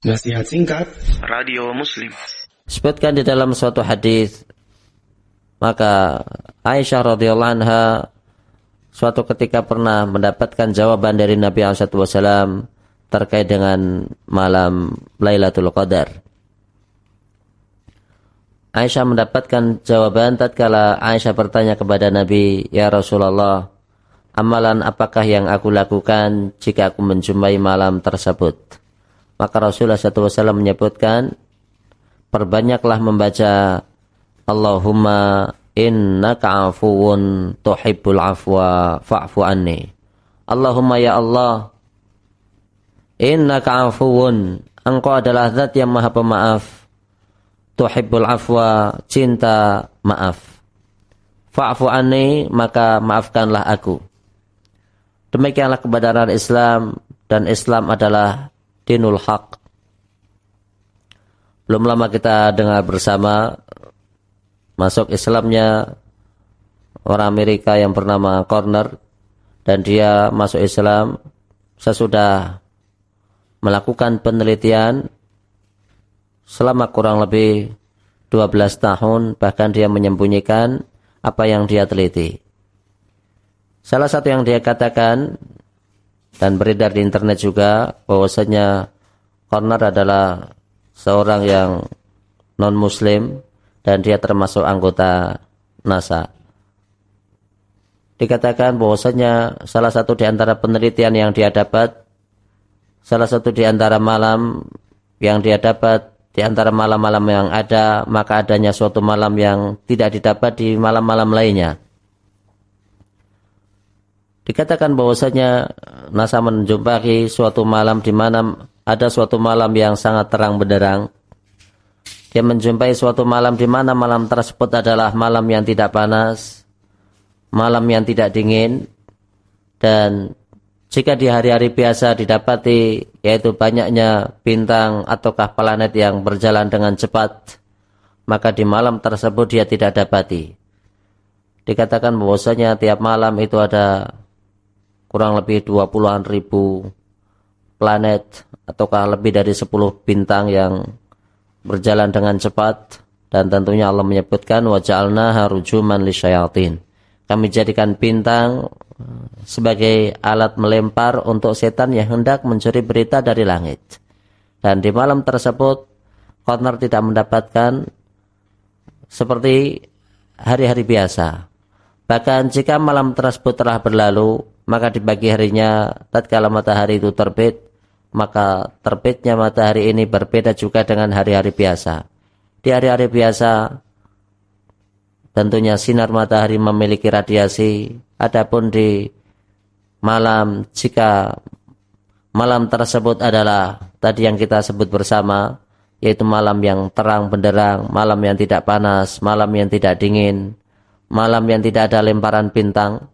Nasihat singkat Radio Muslim Sebutkan di dalam suatu hadis maka Aisyah radhiyallahu anha suatu ketika pernah mendapatkan jawaban dari Nabi SAW terkait dengan malam Lailatul Qadar. Aisyah mendapatkan jawaban tatkala Aisyah bertanya kepada Nabi, "Ya Rasulullah, amalan apakah yang aku lakukan jika aku menjumpai malam tersebut?" Maka Rasulullah SAW menyebutkan, perbanyaklah membaca Allahumma innaka afuwun tuhibbul afwa fa'fu anni. Allahumma ya Allah, innaka afuwun, engkau adalah zat yang maha pemaaf. Tuhibbul afwa, cinta maaf. Fa'fu anni, maka maafkanlah aku. Demikianlah kebenaran Islam dan Islam adalah dinul haq. Belum lama kita dengar bersama masuk Islamnya orang Amerika yang bernama Corner dan dia masuk Islam sesudah melakukan penelitian selama kurang lebih 12 tahun bahkan dia menyembunyikan apa yang dia teliti. Salah satu yang dia katakan dan beredar di internet juga bahwasanya Corner adalah seorang yang non muslim dan dia termasuk anggota NASA. Dikatakan bahwasanya salah satu di antara penelitian yang dia dapat salah satu di antara malam yang dia dapat di antara malam-malam yang ada maka adanya suatu malam yang tidak didapat di malam-malam lainnya. Dikatakan bahwasanya NASA menjumpai suatu malam di mana ada suatu malam yang sangat terang benderang. Dia menjumpai suatu malam di mana malam tersebut adalah malam yang tidak panas, malam yang tidak dingin, dan jika di hari-hari biasa didapati yaitu banyaknya bintang ataukah planet yang berjalan dengan cepat, maka di malam tersebut dia tidak dapati. Dikatakan bahwasanya tiap malam itu ada kurang lebih 20-an ribu planet ataukah lebih dari 10 bintang yang berjalan dengan cepat dan tentunya Allah menyebutkan waja'alna harujuman lisyayatin. Kami jadikan bintang eh, sebagai alat melempar untuk setan yang hendak mencuri berita dari langit. Dan di malam tersebut Connor tidak mendapatkan seperti hari-hari biasa. Bahkan jika malam tersebut telah berlalu, maka di pagi harinya tatkala matahari itu terbit maka terbitnya matahari ini berbeda juga dengan hari-hari biasa. Di hari-hari biasa tentunya sinar matahari memiliki radiasi. Adapun di malam jika malam tersebut adalah tadi yang kita sebut bersama yaitu malam yang terang benderang malam yang tidak panas malam yang tidak dingin malam yang tidak ada lemparan bintang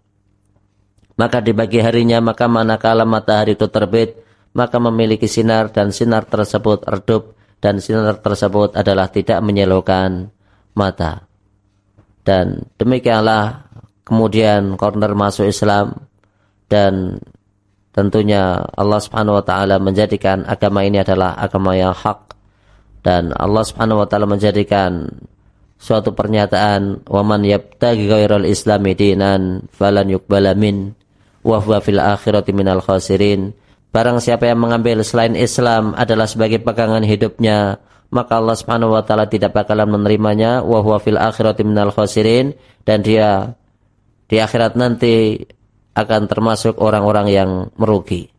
maka di pagi harinya maka manakala matahari itu terbit maka memiliki sinar dan sinar tersebut redup dan sinar tersebut adalah tidak menyilaukan mata. Dan demikianlah kemudian corner masuk Islam dan tentunya Allah Subhanahu wa taala menjadikan agama ini adalah agama yang hak. Dan Allah Subhanahu wa taala menjadikan suatu pernyataan waman yabtaghi ghairal islami dinan falan yuqbala min wa huwa fil akhirati minal khasirin. Barang siapa yang mengambil selain Islam adalah sebagai pegangan hidupnya, maka Allah Subhanahu wa taala tidak bakalan menerimanya wa huwa fil akhirati minal khasirin dan dia di akhirat nanti akan termasuk orang-orang yang merugi.